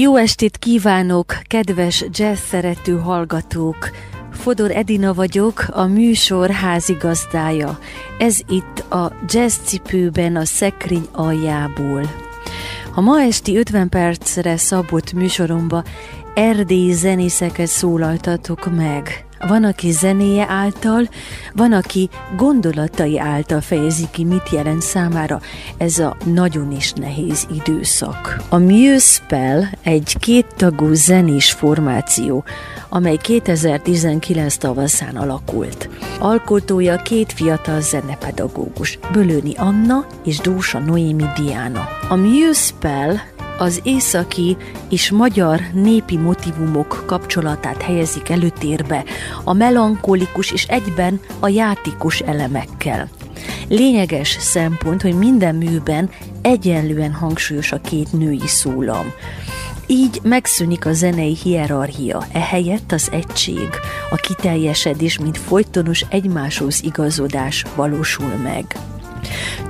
Jó estét kívánok, kedves jazz szerető hallgatók! Fodor Edina vagyok, a műsor házigazdája. Ez itt a jazz cipőben a szekrény aljából. A ma esti 50 percre szabott műsoromba erdélyi zenészeket szólaltatok meg. Van, aki zenéje által, van, aki gondolatai által fejezi ki, mit jelent számára ez a nagyon is nehéz időszak. A Muse Spell egy kéttagú zenés formáció, amely 2019 tavaszán alakult. Alkotója két fiatal zenepedagógus, Bölöni Anna és Dósa Noémi Diana. A Muse Spell az északi és magyar népi motivumok kapcsolatát helyezik előtérbe a melankolikus és egyben a játékos elemekkel. Lényeges szempont, hogy minden műben egyenlően hangsúlyos a két női szólam. Így megszűnik a zenei hierarchia, ehelyett az egység, a kiteljesedés, mint folytonos egymáshoz igazodás valósul meg.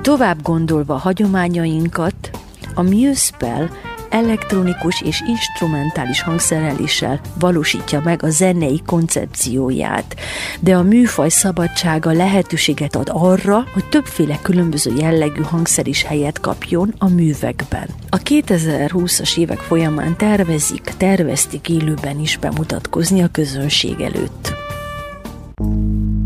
Tovább gondolva hagyományainkat, a Musepel elektronikus és instrumentális hangszereléssel valósítja meg a zenei koncepcióját, de a műfaj szabadsága lehetőséget ad arra, hogy többféle különböző jellegű hangszer is helyet kapjon a művekben. A 2020-as évek folyamán tervezik, tervezték élőben is bemutatkozni a közönség előtt. rózsaszín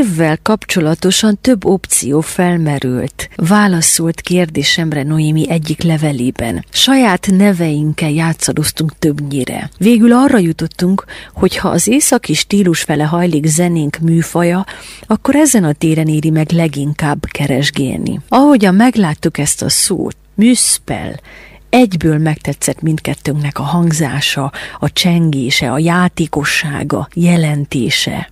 névvel kapcsolatosan több opció felmerült. Válaszolt kérdésemre Noémi egyik levelében. Saját neveinkkel játszadoztunk többnyire. Végül arra jutottunk, hogy ha az északi stílus fele hajlik zenénk műfaja, akkor ezen a téren éri meg leginkább keresgélni. Ahogyan megláttuk ezt a szót, műszpel, egyből megtetszett mindkettőnknek a hangzása, a csengése, a játékossága, jelentése.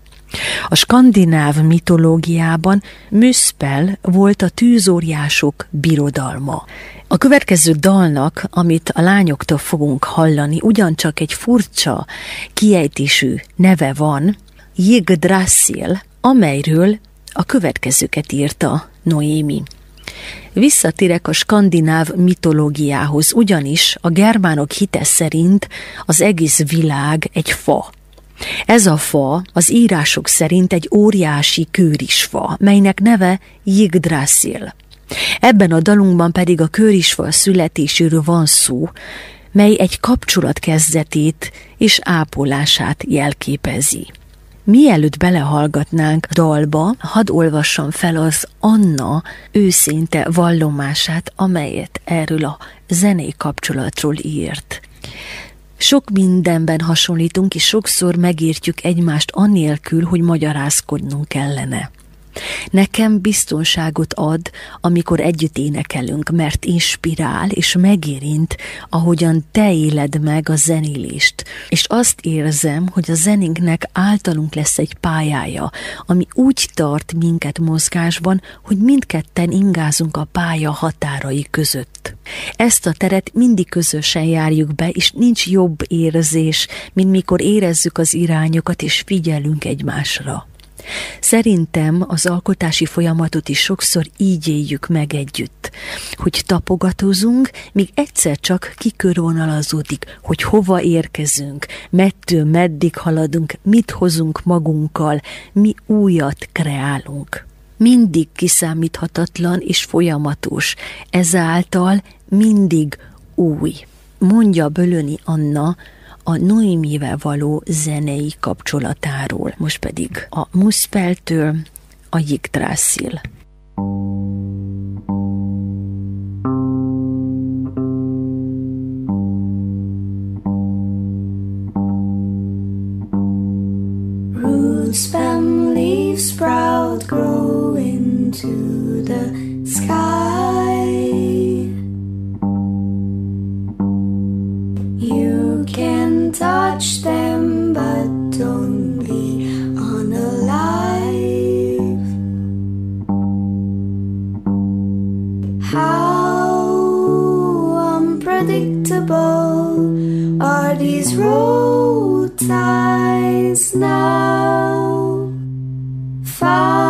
A skandináv mitológiában Müspel volt a tűzóriások birodalma. A következő dalnak, amit a lányoktól fogunk hallani, ugyancsak egy furcsa kiejtésű neve van, Yggdrasil, amelyről a következőket írta Noémi. Visszatérek a skandináv mitológiához, ugyanis a germánok hite szerint az egész világ egy fa. Ez a fa az írások szerint egy óriási kőrisfa, melynek neve Yggdrasil. Ebben a dalunkban pedig a kőrisfa születéséről van szó, mely egy kapcsolat kezdetét és ápolását jelképezi. Mielőtt belehallgatnánk dalba, hadd olvassam fel az Anna őszinte vallomását, amelyet erről a zenei kapcsolatról írt. Sok mindenben hasonlítunk, és sokszor megértjük egymást anélkül, hogy magyarázkodnunk kellene. Nekem biztonságot ad, amikor együtt énekelünk, mert inspirál és megérint, ahogyan te éled meg a zenélést. És azt érzem, hogy a zenénknek általunk lesz egy pályája, ami úgy tart minket mozgásban, hogy mindketten ingázunk a pálya határai között. Ezt a teret mindig közösen járjuk be, és nincs jobb érzés, mint mikor érezzük az irányokat és figyelünk egymásra. Szerintem az alkotási folyamatot is sokszor így éljük meg együtt, hogy tapogatózunk, míg egyszer csak kikörvonalazódik, hogy hova érkezünk, mettől meddig haladunk, mit hozunk magunkkal, mi újat kreálunk. Mindig kiszámíthatatlan és folyamatos, ezáltal mindig új. Mondja Bölöni Anna, a Noémivel való zenei kapcsolatáról. Most pedig a Muspeltől a Yggdrasil. Stem, leaves, sprout, grow into the sky. Road ties now? Find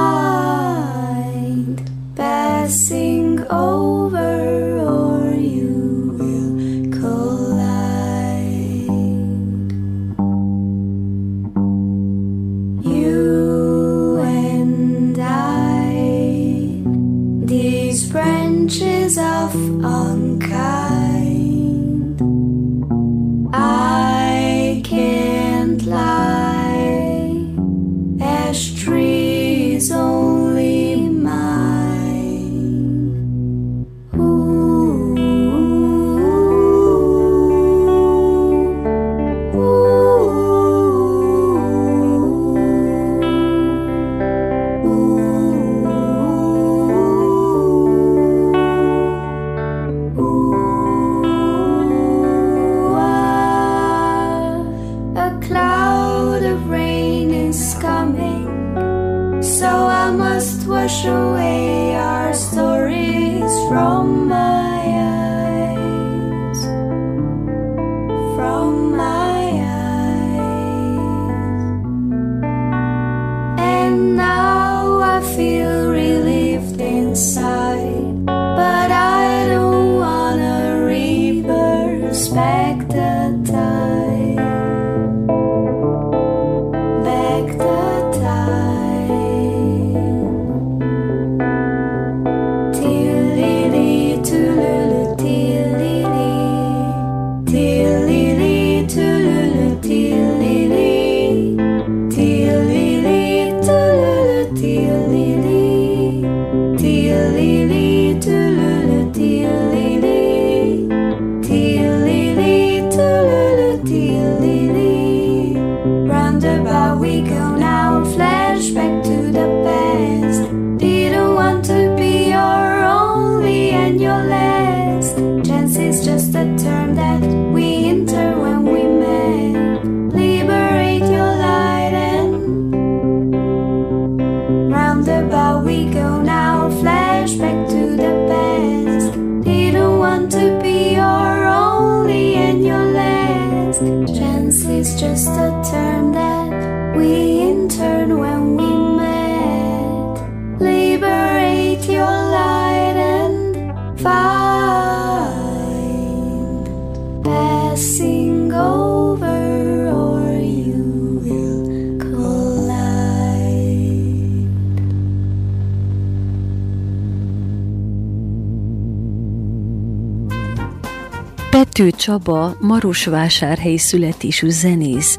Pető Csaba Marosvásárhelyi születésű zenész,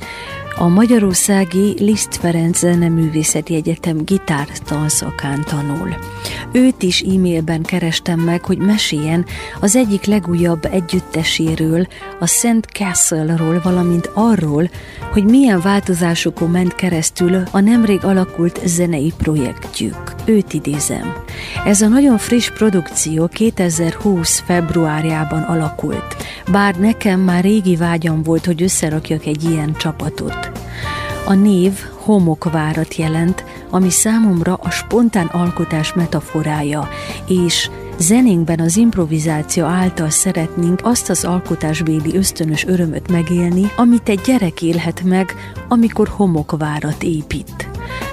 a Magyarországi Liszt Ferenc Zeneművészeti Egyetem gitár tanszakán tanul. Őt is e-mailben kerestem meg, hogy meséljen az egyik legújabb együtteséről, a Szent Castle-ról, valamint arról, hogy milyen változásokon ment keresztül a nemrég alakult zenei projektjük. Őt idézem. Ez a nagyon friss produkció 2020. februárjában alakult, bár nekem már régi vágyam volt, hogy összerakjak egy ilyen csapatot. A név homokvárat jelent, ami számomra a spontán alkotás metaforája, és zenénkben az improvizáció által szeretnénk azt az alkotásbéli ösztönös örömöt megélni, amit egy gyerek élhet meg, amikor homokvárat épít.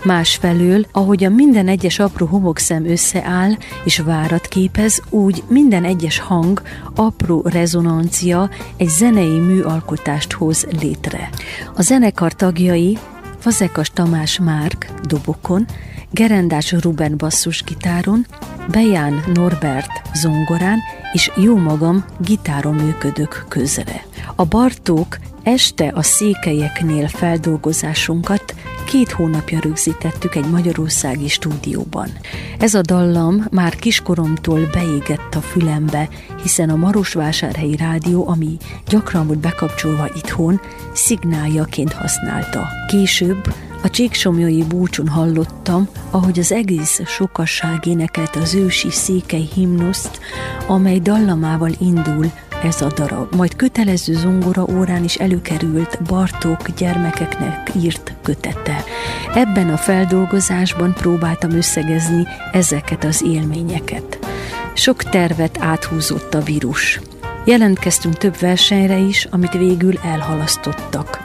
Másfelől, a minden egyes apró homokszem összeáll és várat képez, úgy minden egyes hang, apró rezonancia egy zenei műalkotást hoz létre. A zenekar tagjai Fazekas Tamás Márk dobokon, Gerendás Ruben basszusgitáron, Beján Norbert zongorán és jó magam gitáron működök közre. A Bartók este a székelyeknél feldolgozásunkat két hónapja rögzítettük egy magyarországi stúdióban. Ez a dallam már kiskoromtól beégett a fülembe, hiszen a Marosvásárhelyi Rádió, ami gyakran volt bekapcsolva itthon, szignáljaként használta. Később a csíksomjói búcson hallottam, ahogy az egész sokasság énekelt az ősi székely himnuszt, amely dallamával indul ez a darab. Majd kötelező zongora órán is előkerült Bartók gyermekeknek írt kötete. Ebben a feldolgozásban próbáltam összegezni ezeket az élményeket. Sok tervet áthúzott a vírus. Jelentkeztünk több versenyre is, amit végül elhalasztottak.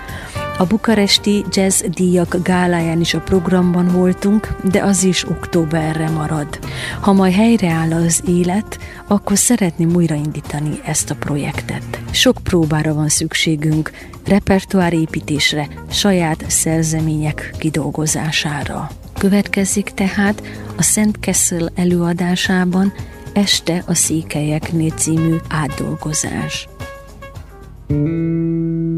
A bukaresti jazz díjak gáláján is a programban voltunk, de az is októberre marad. Ha majd helyreáll az élet, akkor szeretném újraindítani ezt a projektet. Sok próbára van szükségünk, repertoárépítésre, saját szerzemények kidolgozására. Következik tehát a Szent Kessel előadásában Este a székelyeknél című átdolgozás. thank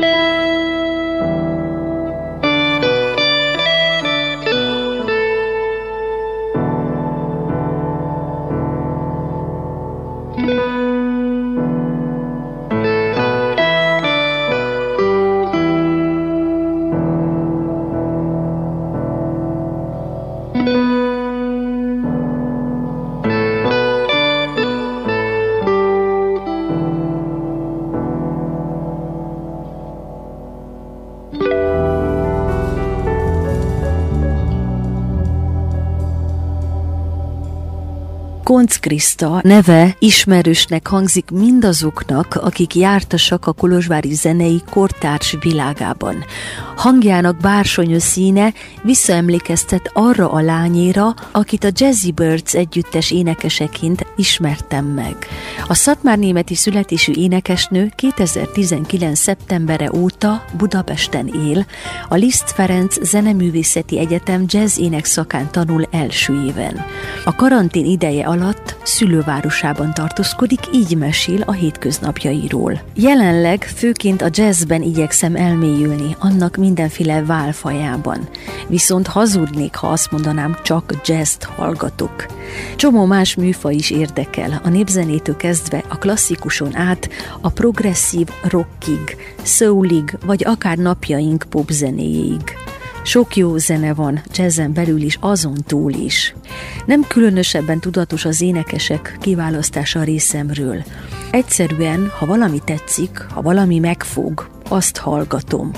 Yeah. Konc Kriszta neve ismerősnek hangzik mindazoknak, akik jártasak a kolozsvári zenei kortárs világában. Hangjának bársonyos színe visszaemlékeztet arra a lányéra, akit a Jazzy Birds együttes énekeseként ismertem meg. A Szatmár németi születésű énekesnő 2019. szeptembere óta Budapesten él, a Liszt Ferenc Zeneművészeti Egyetem jazz ének szakán tanul első éven. A karantén ideje alatt szülővárosában tartózkodik, így mesél a hétköznapjairól. Jelenleg főként a jazzben igyekszem elmélyülni, annak mindenféle válfajában. Viszont hazudnék, ha azt mondanám, csak jazzt hallgatok. Csomó más műfa is érdekel, a népzenétől kezdve a klasszikuson át, a progresszív rockig, soulig, vagy akár napjaink popzenéig. Sok jó zene van, jazzen belül is, azon túl is. Nem különösebben tudatos az énekesek kiválasztása részemről. Egyszerűen, ha valami tetszik, ha valami megfog, azt hallgatom.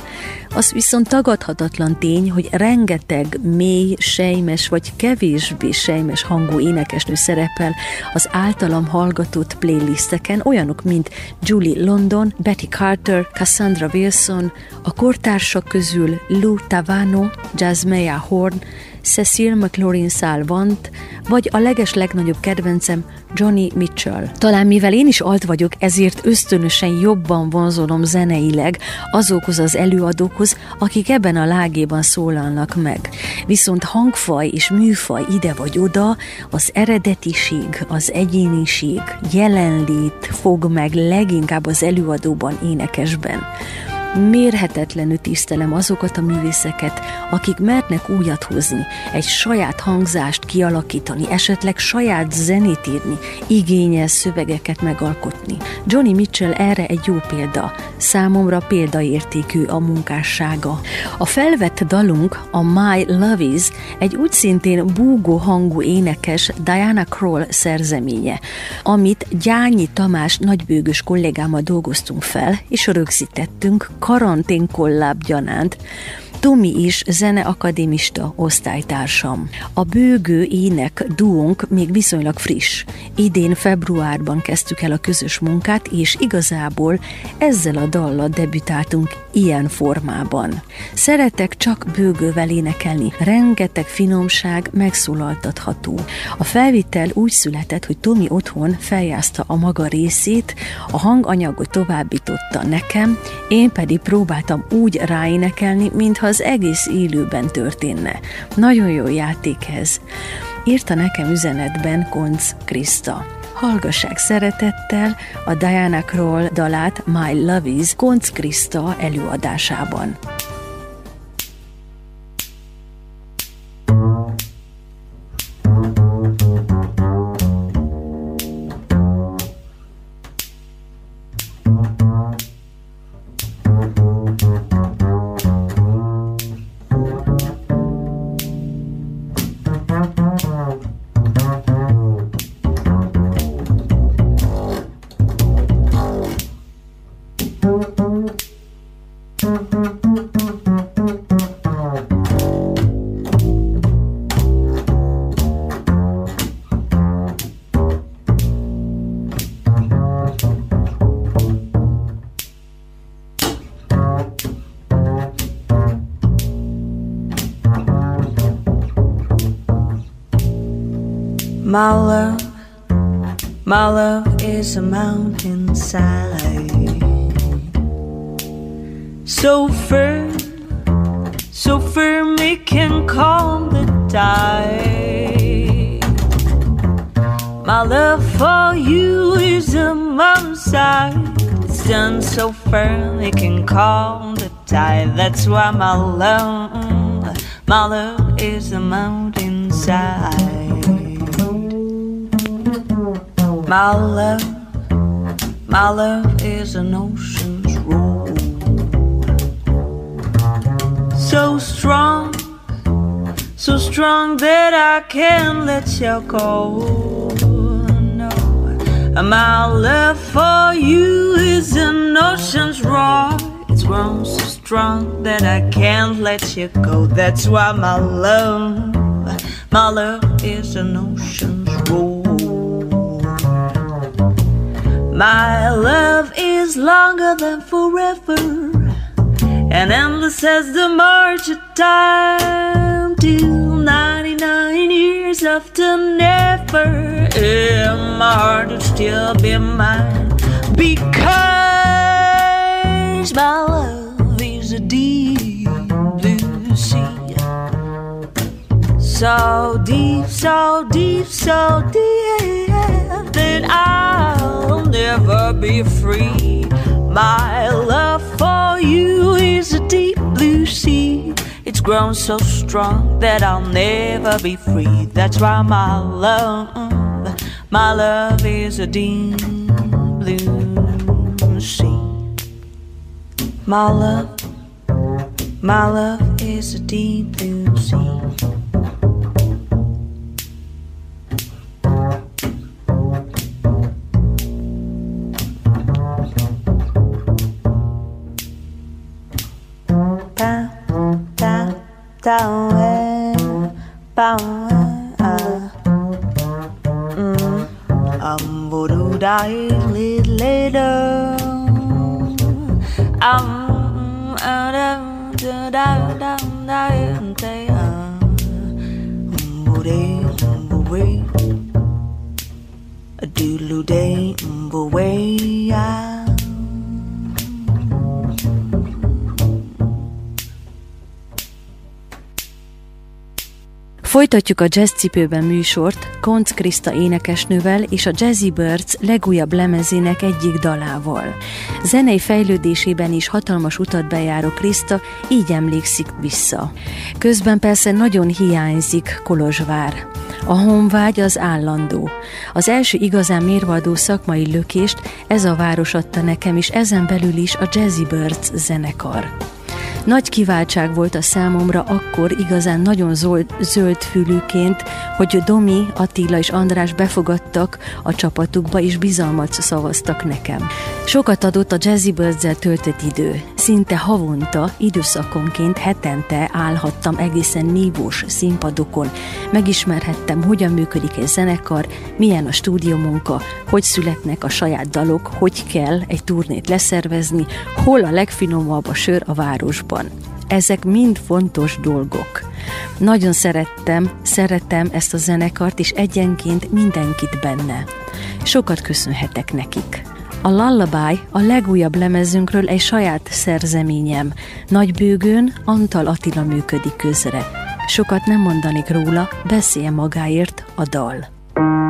Az viszont tagadhatatlan tény, hogy rengeteg mély, sejmes vagy kevésbé sejmes hangú énekesnő szerepel az általam hallgatott playlisteken, olyanok, mint Julie London, Betty Carter, Cassandra Wilson, a kortársak közül Lou Tavano, Jasmea Horn, Cecil McLaurin Salvant, vagy a leges legnagyobb kedvencem Johnny Mitchell. Talán mivel én is alt vagyok, ezért ösztönösen jobban vonzolom zeneileg azokhoz az előadókhoz, akik ebben a lágéban szólalnak meg. Viszont hangfaj és műfaj ide vagy oda, az eredetiség, az egyéniség, jelenlét fog meg leginkább az előadóban, énekesben. Mérhetetlenül tisztelem azokat a művészeket, akik mernek újat hozni, egy saját hangzást kialakítani, esetleg saját zenét írni, igényes szövegeket megalkotni. Johnny Mitchell erre egy jó példa, számomra példaértékű a munkássága. A felvett dalunk, a My Love Is, egy úgy szintén búgó hangú énekes Diana Kroll szerzeménye, amit Gyányi Tamás nagybőgös kollégámmal dolgoztunk fel, és rögzítettünk karantén kolláb gyanánt, Tomi is zeneakadémista osztálytársam. A bőgő ének duónk még viszonylag friss. Idén februárban kezdtük el a közös munkát, és igazából ezzel a dallal debütáltunk ilyen formában. Szeretek csak bőgővel énekelni, rengeteg finomság megszólaltatható. A felvitel úgy született, hogy Tomi otthon feljázta a maga részét, a hanganyagot továbbította nekem, én pedig próbáltam úgy ráénekelni, mintha az egész élőben történne. Nagyon jó játék ez. Írta nekem üzenetben Konc Krista. Hallgassák szeretettel a Diana Kroll dalát My Love Is Konc Krista előadásában. My love, is a mountainside. So firm, so firm it can calm the tide. My love for you is a mountainside. It's done so firm it can calm the tide. That's why my love, my love is a mountainside. My love, my love is an ocean's roll. So strong, so strong that I can't let you go. No, my love for you is an ocean's roar. It's grown so strong that I can't let you go. That's why my love, my love is an ocean's roll. My love is longer than forever, and endless as the march of time till 99 years after never. And my heart will still be mine because my love is a deep blue sea. So deep, so deep, so deep that I'll never be free. My love for you is a deep blue sea. It's grown so strong that I'll never be free. That's why my love, my love is a deep blue sea. My love, my love is a deep blue sea. down way, bound I'm voodoo dying little later. I'm Adam to die, down, die, and say, Booty, booty, a doodle day, booty, yeah. Folytatjuk a Jazz Cipőben műsort Konc Krista énekesnővel és a Jazzy Birds legújabb lemezének egyik dalával. Zenei fejlődésében is hatalmas utat bejáró Krista így emlékszik vissza. Közben persze nagyon hiányzik Kolozsvár. A honvágy az állandó. Az első igazán mérvadó szakmai lökést ez a város adta nekem, és ezen belül is a Jazzy Birds zenekar. Nagy kiváltság volt a számomra akkor igazán nagyon zöld, zöld fülűként, hogy Domi, Attila és András befogadtak a csapatukba, és bizalmat szavaztak nekem. Sokat adott a Jazzy birds töltött idő. Szinte havonta, időszakonként, hetente állhattam egészen nívós színpadokon. Megismerhettem, hogyan működik egy zenekar, milyen a stúdiómunka, hogy születnek a saját dalok, hogy kell egy turnét leszervezni, hol a legfinomabb a sör a városban van. Ezek mind fontos dolgok. Nagyon szerettem, szeretem ezt a zenekart, és egyenként mindenkit benne. Sokat köszönhetek nekik. A Lullaby a legújabb lemezünkről egy saját szerzeményem. Nagybőgőn Antal Attila működik közre. Sokat nem mondanik róla, beszélje magáért a dal. this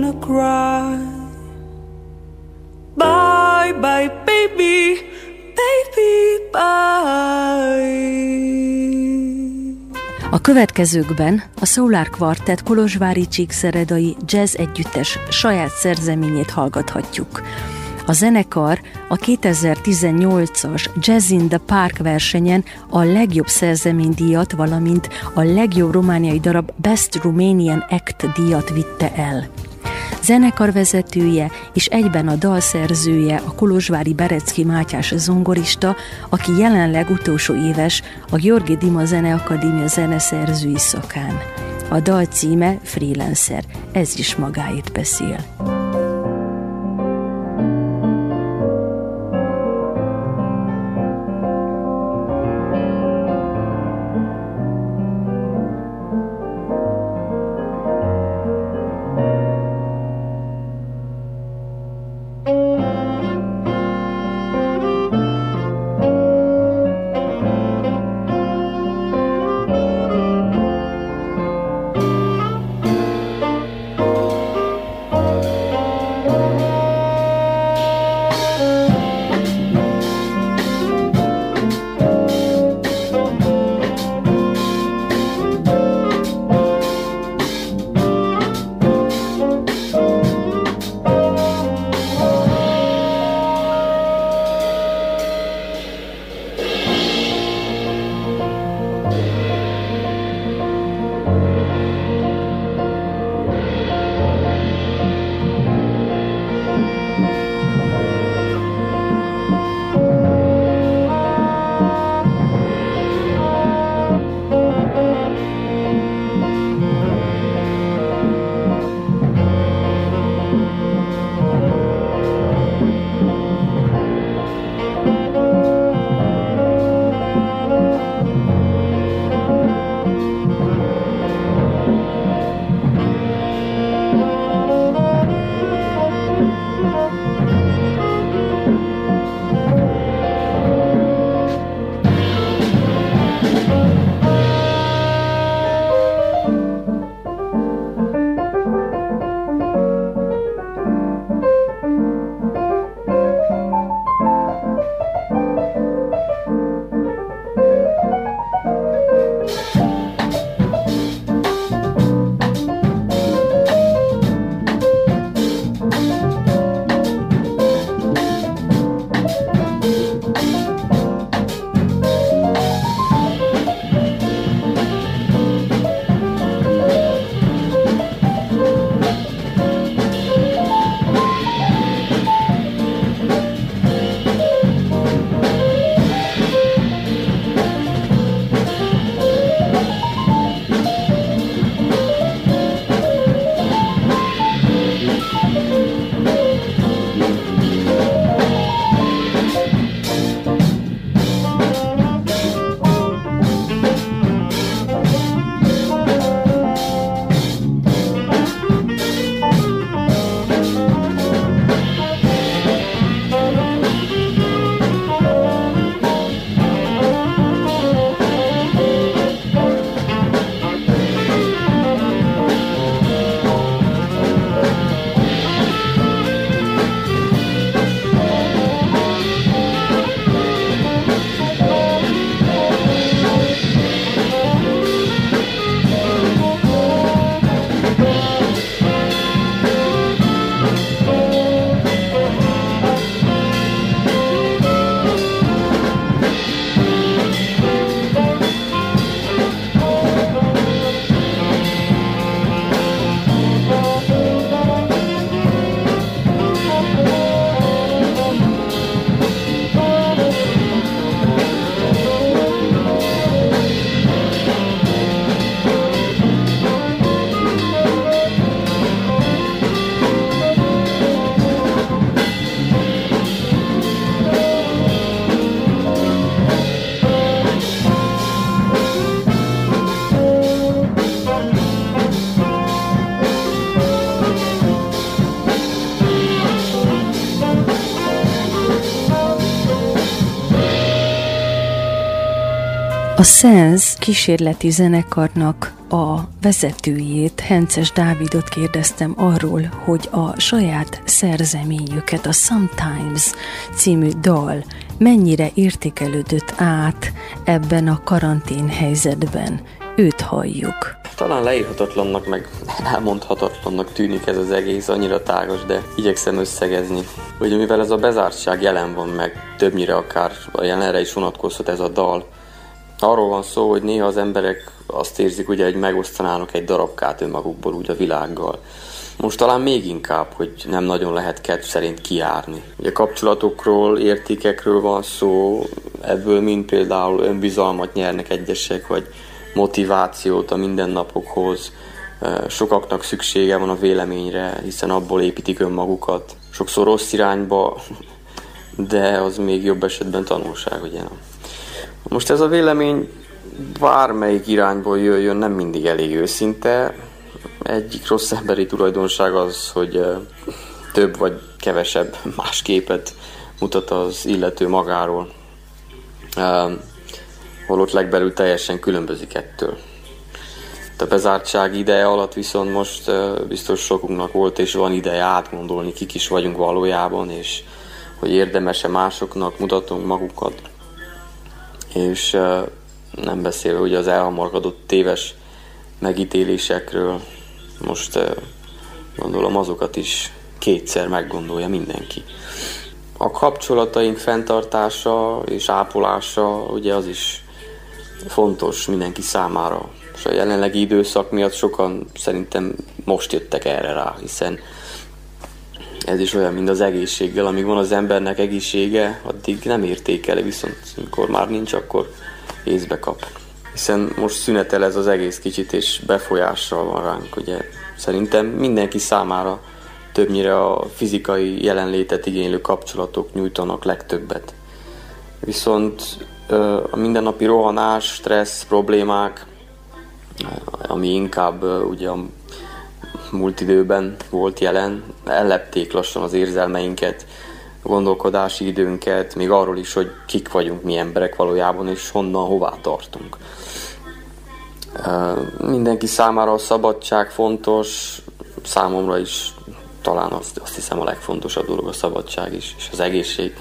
wanna cry. Bye, bye, baby. Baby, bye. A következőkben a Solar Quartet Kolozsvári Csíkszeredai jazz együttes saját szerzeményét hallgathatjuk. A zenekar a 2018-as Jazz in the Park versenyen a legjobb szerzeménydíjat, valamint a legjobb romániai darab Best Romanian Act díjat vitte el. Zenekarvezetője és egyben a dalszerzője a Kolozsvári Berecki Mátyás zongorista, aki jelenleg utolsó éves a Georgi Dima Zeneakadémia zeneszerzői szakán. A dal címe Freelancer, ez is magáért beszél. A Sense kísérleti zenekarnak a vezetőjét, Hences Dávidot kérdeztem arról, hogy a saját szerzeményüket, a Sometimes című dal mennyire értékelődött át ebben a karantén helyzetben. Őt halljuk. Talán leírhatatlannak, meg elmondhatatlannak tűnik ez az egész, annyira tágos, de igyekszem összegezni. Ugye mivel ez a bezártság jelen van meg, többnyire akár a jelenre is vonatkozhat ez a dal, Arról van szó, hogy néha az emberek azt érzik, ugye, hogy megosztanának egy darabkát önmagukból úgy a világgal. Most talán még inkább, hogy nem nagyon lehet kedv szerint kiárni. Ugye kapcsolatokról, értékekről van szó, ebből mind például önbizalmat nyernek egyesek, vagy motivációt a mindennapokhoz. Sokaknak szüksége van a véleményre, hiszen abból építik önmagukat. Sokszor rossz irányba, de az még jobb esetben tanulság, ugye nem? Most ez a vélemény bármelyik irányból jöjjön, nem mindig elég őszinte. Egyik rossz emberi tulajdonság az, hogy több vagy kevesebb más képet mutat az illető magáról. Holott legbelül teljesen különbözik ettől. A bezártság ideje alatt viszont most biztos sokunknak volt és van ideje átgondolni, kik is vagyunk valójában, és hogy érdemese másoknak mutatunk magukat és nem beszélve ugye az elhamarkodott téves megítélésekről, most gondolom azokat is kétszer meggondolja mindenki. A kapcsolataink fenntartása és ápolása ugye az is fontos mindenki számára. És a jelenlegi időszak miatt sokan szerintem most jöttek erre rá, hiszen ez is olyan, mint az egészséggel. Amíg van az embernek egészsége, addig nem értékeli, viszont amikor már nincs, akkor észbe kap. Hiszen most szünetel ez az egész kicsit, és befolyással van ránk, ugye. Szerintem mindenki számára többnyire a fizikai jelenlétet igénylő kapcsolatok nyújtanak legtöbbet. Viszont a mindennapi rohanás, stressz, problémák, ami inkább ugye a múlt időben volt jelen, ellepték lassan az érzelmeinket, gondolkodási időnket, még arról is, hogy kik vagyunk mi emberek valójában, és honnan, hová tartunk. Mindenki számára a szabadság fontos, számomra is talán azt, azt hiszem a legfontosabb dolog a szabadság is, és az egészség.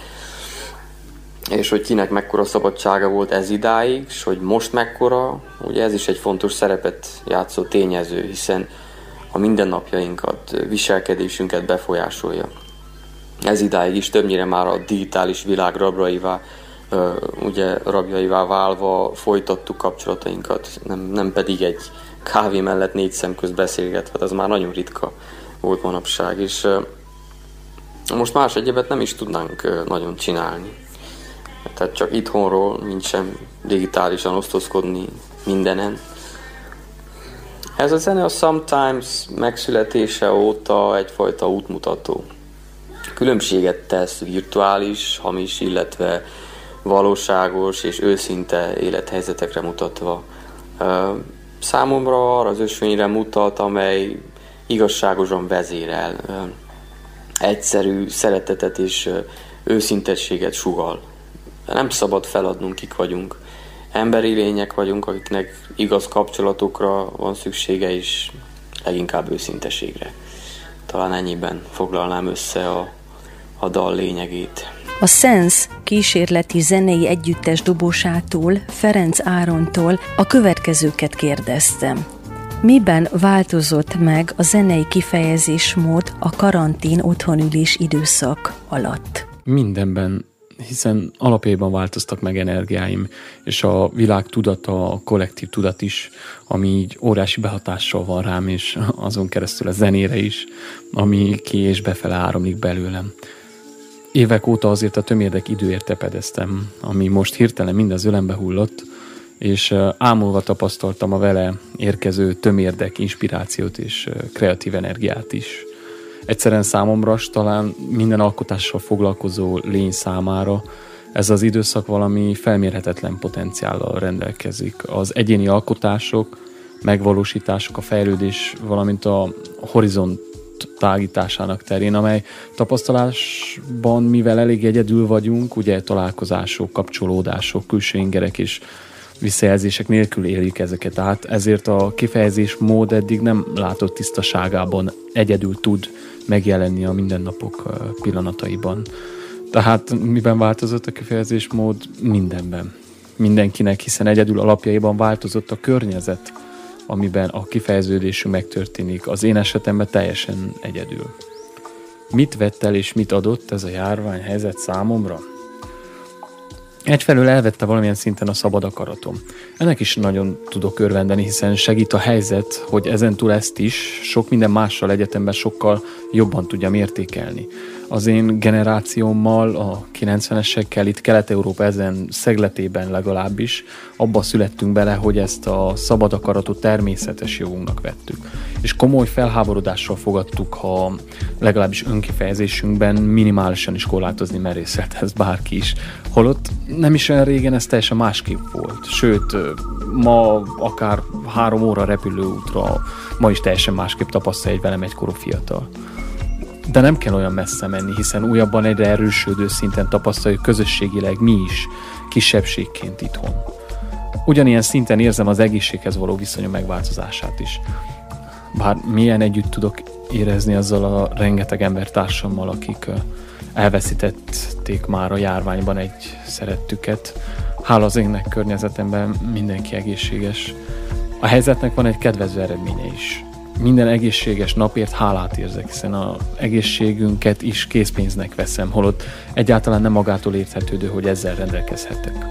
És hogy kinek mekkora szabadsága volt ez idáig, és hogy most mekkora, ugye ez is egy fontos szerepet játszó tényező, hiszen a mindennapjainkat, viselkedésünket befolyásolja. Ez idáig is többnyire már a digitális világ rabraivá, ugye rabjaivá válva folytattuk kapcsolatainkat, nem, nem pedig egy kávé mellett négy szem közt beszélgetve, az már nagyon ritka volt manapság, és most más egyebet nem is tudnánk nagyon csinálni. Tehát csak itthonról, mint sem digitálisan osztozkodni mindenen, ez a zene a Sometimes megszületése óta egyfajta útmutató. Különbséget tesz virtuális, hamis, illetve valóságos és őszinte élethelyzetekre mutatva. Számomra arra az ösvényre mutat, amely igazságosan vezérel, egyszerű szeretetet és őszintességet sugal. Nem szabad feladnunk, kik vagyunk emberi lények vagyunk, akiknek igaz kapcsolatokra van szüksége, és leginkább őszinteségre. Talán ennyiben foglalnám össze a, a dal lényegét. A Sense kísérleti zenei együttes dobósától, Ferenc Árontól a következőket kérdeztem. Miben változott meg a zenei kifejezésmód a karantén otthonülés időszak alatt? Mindenben hiszen alapjában változtak meg energiáim, és a világ tudata, a kollektív tudat is, ami így órási behatással van rám, és azon keresztül a zenére is, ami ki és befele áramlik belőlem. Évek óta azért a tömérdek időért tepedeztem, ami most hirtelen mind az ölembe hullott, és ámulva tapasztaltam a vele érkező tömérdek inspirációt és kreatív energiát is egyszerűen számomra, talán minden alkotással foglalkozó lény számára ez az időszak valami felmérhetetlen potenciállal rendelkezik. Az egyéni alkotások, megvalósítások, a fejlődés, valamint a horizont tágításának terén, amely tapasztalásban, mivel elég egyedül vagyunk, ugye találkozások, kapcsolódások, külső ingerek és visszajelzések nélkül éljük ezeket át, ezért a kifejezés mód eddig nem látott tisztaságában egyedül tud megjelenni a mindennapok pillanataiban. Tehát miben változott a kifejezés mód? Mindenben. Mindenkinek, hiszen egyedül alapjaiban változott a környezet, amiben a kifejeződésünk megtörténik. Az én esetemben teljesen egyedül. Mit vett el és mit adott ez a járványhelyzet számomra? Egyfelől elvette valamilyen szinten a szabad akaratom. Ennek is nagyon tudok örvendeni, hiszen segít a helyzet, hogy ezentúl ezt is sok minden mással egyetemben sokkal jobban tudjam értékelni az én generációmmal, a 90-esekkel itt Kelet-Európa ezen szegletében legalábbis abba születtünk bele, hogy ezt a szabad akaratot természetes jogunknak vettük. És komoly felháborodással fogadtuk, ha legalábbis önkifejezésünkben minimálisan is korlátozni merészelt ez bárki is. Holott nem is olyan régen ez teljesen másképp volt. Sőt, ma akár három óra repülőútra ma is teljesen másképp tapasztalja egy velem egykor fiatal. De nem kell olyan messze menni, hiszen újabban egyre erősödő szinten tapasztaljuk közösségileg mi is, kisebbségként itthon. Ugyanilyen szinten érzem az egészséghez való viszonyom megváltozását is. Bár milyen együtt tudok érezni azzal a rengeteg embertársammal, akik elveszítették már a járványban egy szerettüket. Hála az énnek környezetemben mindenki egészséges. A helyzetnek van egy kedvező eredménye is minden egészséges napért hálát érzek, hiszen a egészségünket is készpénznek veszem, holott egyáltalán nem magától érthetődő, hogy ezzel rendelkezhetek.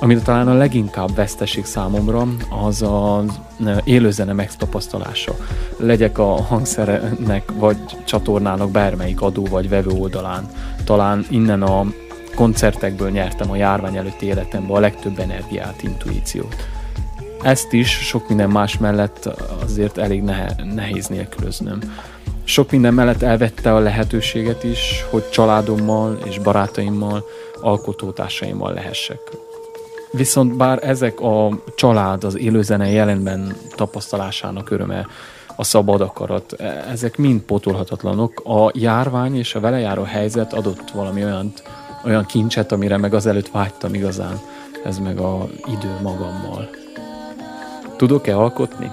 Amit talán a leginkább veszteség számomra, az az élőzene megtapasztalása. Legyek a hangszernek vagy csatornának bármelyik adó vagy vevő oldalán. Talán innen a koncertekből nyertem a járvány előtti életemben a legtöbb energiát, intuíciót ezt is sok minden más mellett azért elég nehéz nélkülöznöm. Sok minden mellett elvette a lehetőséget is, hogy családommal és barátaimmal, alkotótársaimmal lehessek. Viszont bár ezek a család, az élőzene jelenben tapasztalásának öröme, a szabad akarat, e, ezek mind pótolhatatlanok. A járvány és a vele járó helyzet adott valami olyan, olyan kincset, amire meg azelőtt vágytam igazán. Ez meg a idő magammal. Tudok-e alkotni?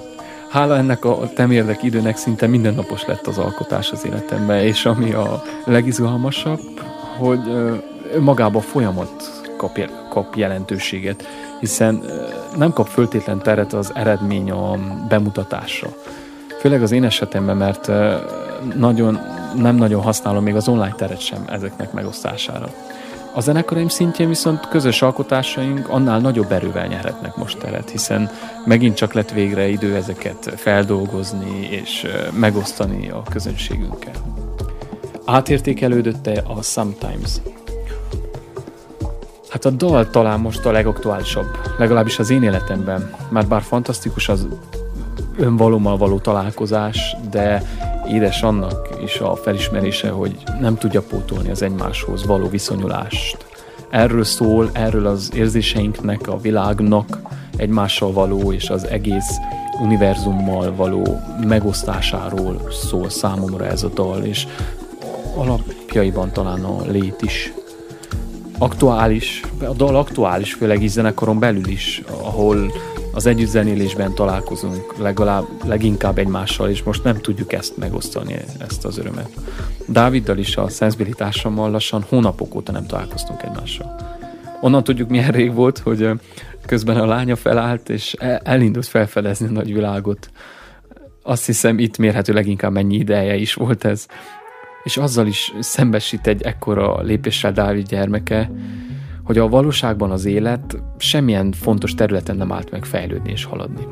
Hála ennek a temérdek időnek szinte mindennapos lett az alkotás az életemben, és ami a legizgalmasabb, hogy magába folyamat kap, kap jelentőséget, hiszen nem kap föltétlen teret az eredmény a bemutatásra. Főleg az én esetemben, mert nagyon, nem nagyon használom még az online teret sem ezeknek megosztására. A zenekaraim szintjén viszont közös alkotásaink annál nagyobb erővel nyerhetnek most teret, hiszen megint csak lett végre idő ezeket feldolgozni és megosztani a közönségünkkel. Átértékelődött-e a Sometimes? Hát a dal talán most a legaktuálisabb, legalábbis az én életemben, mert bár fantasztikus az önvalómmal való találkozás, de édes annak is a felismerése, hogy nem tudja pótolni az egymáshoz való viszonyulást. Erről szól, erről az érzéseinknek, a világnak egymással való és az egész univerzummal való megosztásáról szól számomra ez a dal, és alapjaiban talán a lét is. Aktuális, a dal aktuális, főleg is zenekaron belül is, ahol az együttzenélésben találkozunk legalább leginkább egymással, és most nem tudjuk ezt megosztani, ezt az örömet. Dáviddal is a szenzibilitásommal lassan hónapok óta nem találkoztunk egymással. Onnan tudjuk, milyen rég volt, hogy közben a lánya felállt, és elindult felfedezni a nagyvilágot. Azt hiszem, itt mérhető leginkább mennyi ideje is volt ez. És azzal is szembesít egy ekkora lépéssel Dávid gyermeke, hogy a valóságban az élet semmilyen fontos területen nem állt meg fejlődni és haladni.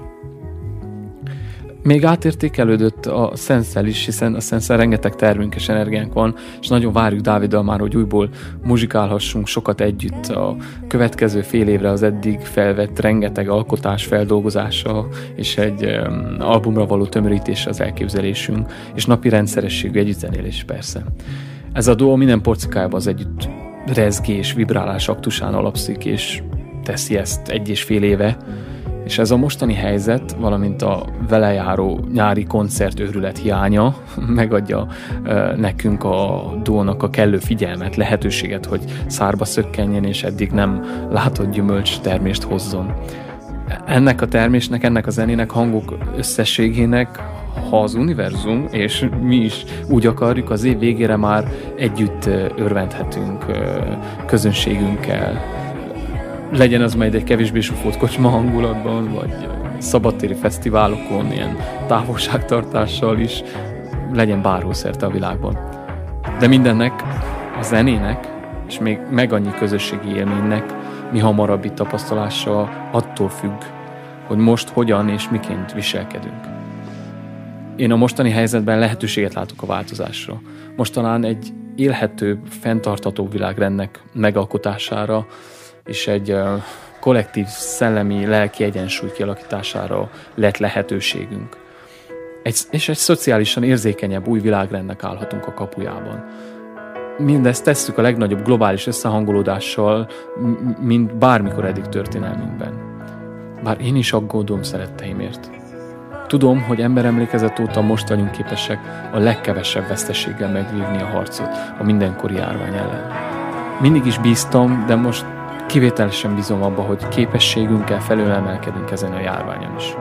Még átértékelődött a szenszel is, hiszen a szenszel rengeteg tervünk és energiánk van, és nagyon várjuk Dáviddal már, hogy újból muzsikálhassunk sokat együtt a következő fél évre az eddig felvett rengeteg alkotás feldolgozása és egy um, albumra való tömörítés az elképzelésünk, és napi rendszerességű együttzenélés persze. Ez a duo minden porcikájában az együtt rezgés, vibrálás aktusán alapszik, és teszi ezt egy és fél éve, És ez a mostani helyzet, valamint a vele járó nyári koncert őrület hiánya megadja nekünk a dónak a kellő figyelmet, lehetőséget, hogy szárba szökkenjen, és eddig nem látott gyümölcs termést hozzon. Ennek a termésnek, ennek a zenének, hangok összességének ha az univerzum, és mi is úgy akarjuk, az év végére már együtt örvendhetünk közönségünkkel. Legyen az majd egy kevésbé sufót kocsma hangulatban, vagy szabadtéri fesztiválokon, ilyen távolságtartással is, legyen bárhol szerte a világban. De mindennek, a zenének, és még meg annyi közösségi élménynek mi hamarabbi tapasztalása attól függ, hogy most hogyan és miként viselkedünk én a mostani helyzetben lehetőséget látok a változásra. Most talán egy élhető, fenntartató világrendnek megalkotására és egy kollektív szellemi, lelki egyensúly kialakítására lett lehetőségünk. Egy, és egy szociálisan érzékenyebb új világrendnek állhatunk a kapujában. Mindezt tesszük a legnagyobb globális összehangolódással, mint bármikor eddig történelmünkben. Bár én is aggódom szeretteimért. Tudom, hogy emberemlékezet óta most vagyunk képesek a legkevesebb veszteséggel megvívni a harcot a mindenkori járvány ellen. Mindig is bíztam, de most kivételesen bízom abba, hogy képességünkkel felülemelkedünk ezen a járványon is.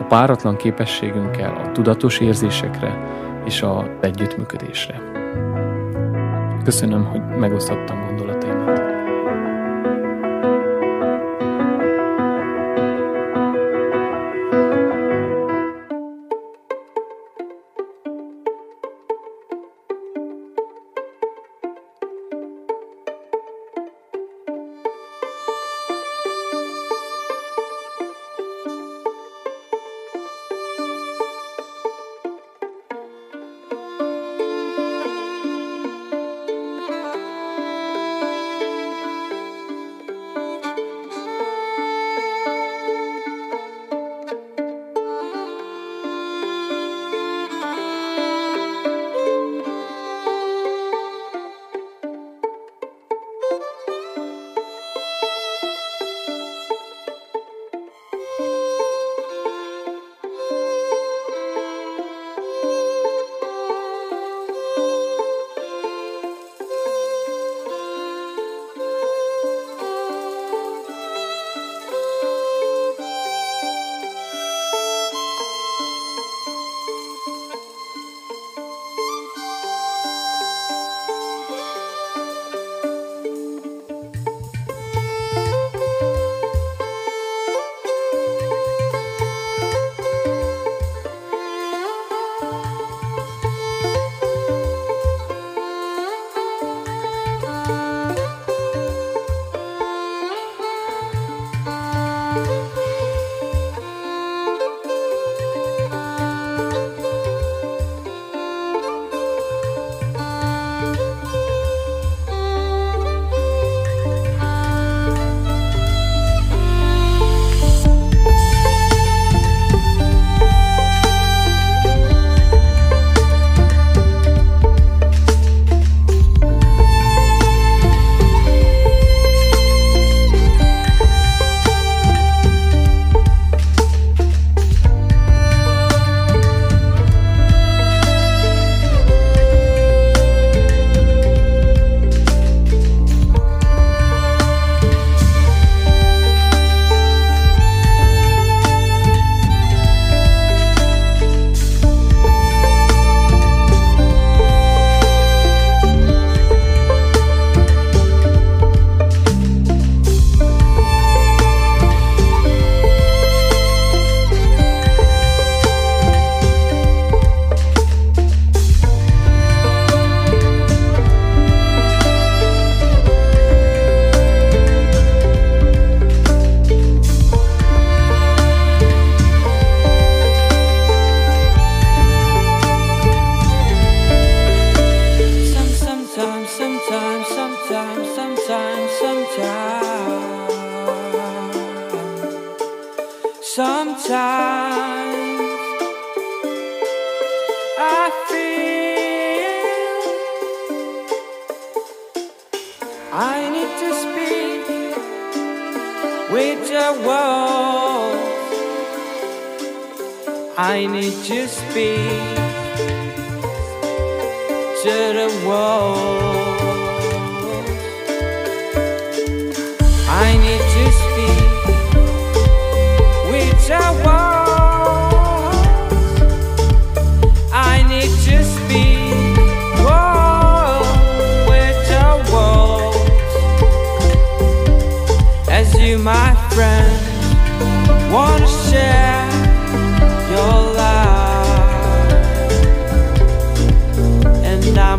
A páratlan képességünkkel a tudatos érzésekre és a együttműködésre. Köszönöm, hogy megosztottam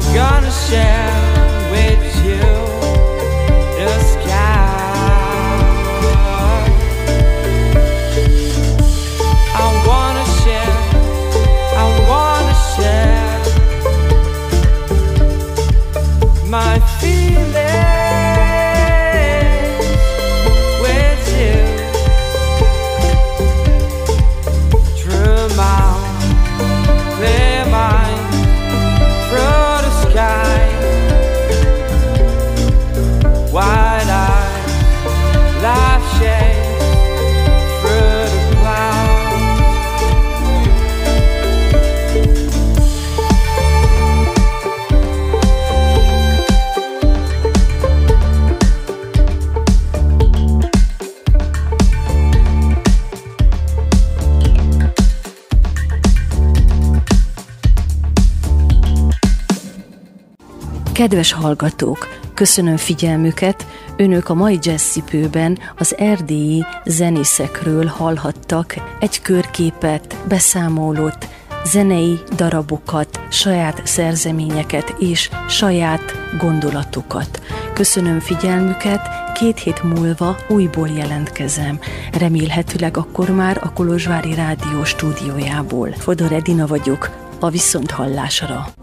I'm gonna share with Kedves hallgatók, köszönöm figyelmüket, önök a mai jazzcipőben az erdélyi zenészekről hallhattak egy körképet, beszámolót, zenei darabokat, saját szerzeményeket és saját gondolatokat. Köszönöm figyelmüket, két hét múlva újból jelentkezem. Remélhetőleg akkor már a Kolozsvári Rádió stúdiójából. Fodor Edina vagyok, a Viszonthallásra.